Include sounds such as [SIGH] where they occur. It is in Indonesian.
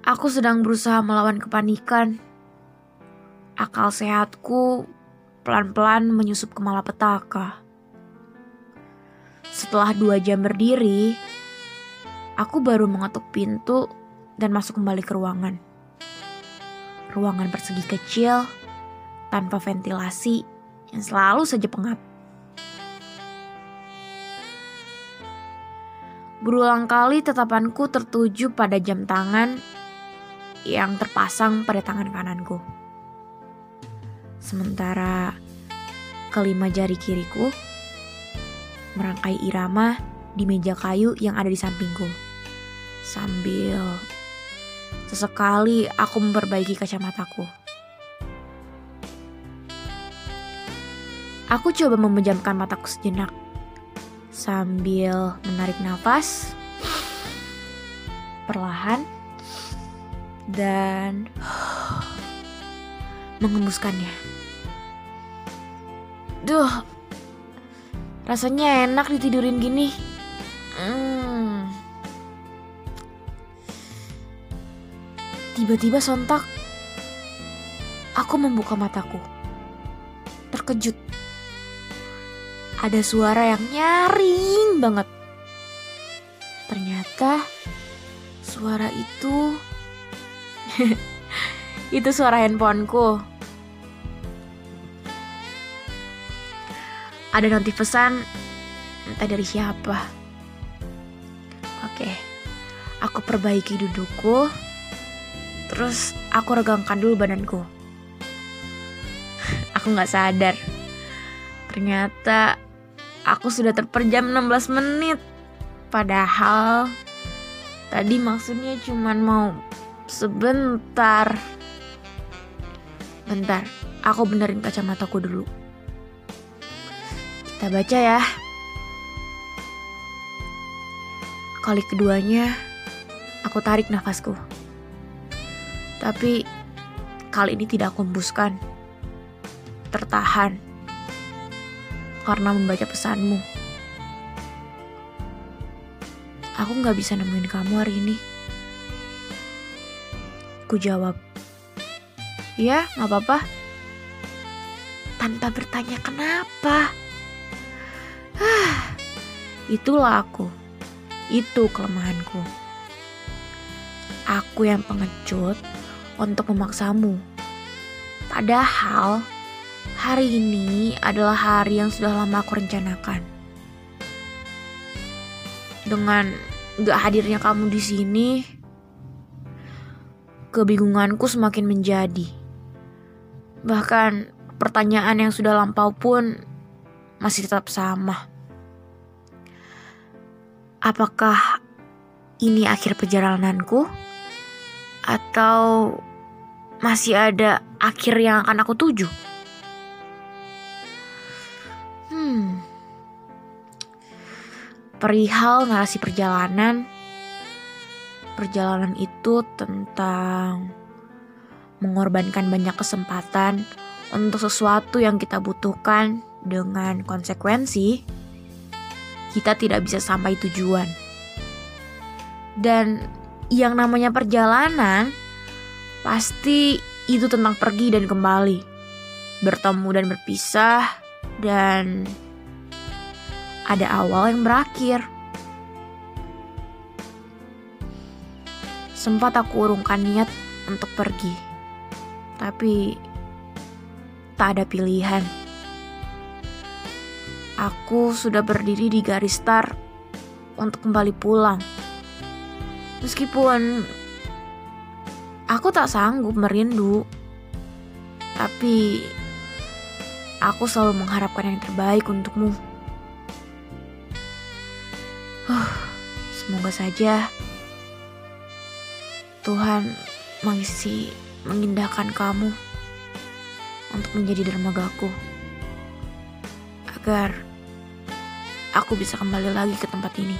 Aku sedang berusaha melawan kepanikan. Akal sehatku pelan-pelan menyusup ke malapetaka. Setelah dua jam berdiri, aku baru mengetuk pintu dan masuk kembali ke ruangan. Ruangan persegi kecil, tanpa ventilasi, yang selalu saja pengap. Berulang kali tetapanku tertuju pada jam tangan yang terpasang pada tangan kananku. Sementara kelima jari kiriku merangkai irama di meja kayu yang ada di sampingku. Sambil sesekali aku memperbaiki kacamataku. Aku coba memejamkan mataku sejenak sambil menarik nafas perlahan dan mengembuskannya. Duh, rasanya enak ditidurin gini. Hmm. Tiba-tiba sontak, aku membuka mataku. Terkejut ada suara yang nyaring banget. Ternyata suara itu [LAUGHS] itu suara handphoneku. Ada notif pesan entah dari siapa. Oke, aku perbaiki dudukku. Terus aku regangkan dulu badanku. [LAUGHS] aku nggak sadar. Ternyata Aku sudah terperjam 16 menit. Padahal tadi maksudnya cuma mau sebentar. Bentar, aku benerin kacamataku dulu. Kita baca ya. Kali keduanya, aku tarik nafasku. Tapi kali ini tidak aku hembuskan. Tertahan karena membaca pesanmu. Aku gak bisa nemuin kamu hari ini. Ku jawab, ya gak apa-apa. Tanpa bertanya kenapa. Ah, itulah aku. Itu kelemahanku. Aku yang pengecut untuk memaksamu. Padahal Hari ini adalah hari yang sudah lama aku rencanakan. Dengan gak hadirnya kamu di sini, kebingunganku semakin menjadi. Bahkan pertanyaan yang sudah lampau pun masih tetap sama. Apakah ini akhir perjalananku? Atau masih ada akhir yang akan aku tuju? perihal narasi perjalanan. Perjalanan itu tentang mengorbankan banyak kesempatan untuk sesuatu yang kita butuhkan dengan konsekuensi kita tidak bisa sampai tujuan. Dan yang namanya perjalanan pasti itu tentang pergi dan kembali, bertemu dan berpisah dan ada awal yang berakhir. Sempat aku urungkan niat untuk pergi, tapi tak ada pilihan. Aku sudah berdiri di garis start untuk kembali pulang. Meskipun aku tak sanggup merindu, tapi aku selalu mengharapkan yang terbaik untukmu. Uh, semoga saja Tuhan mengisi, mengindahkan kamu untuk menjadi dermagaku. Agar aku bisa kembali lagi ke tempat ini.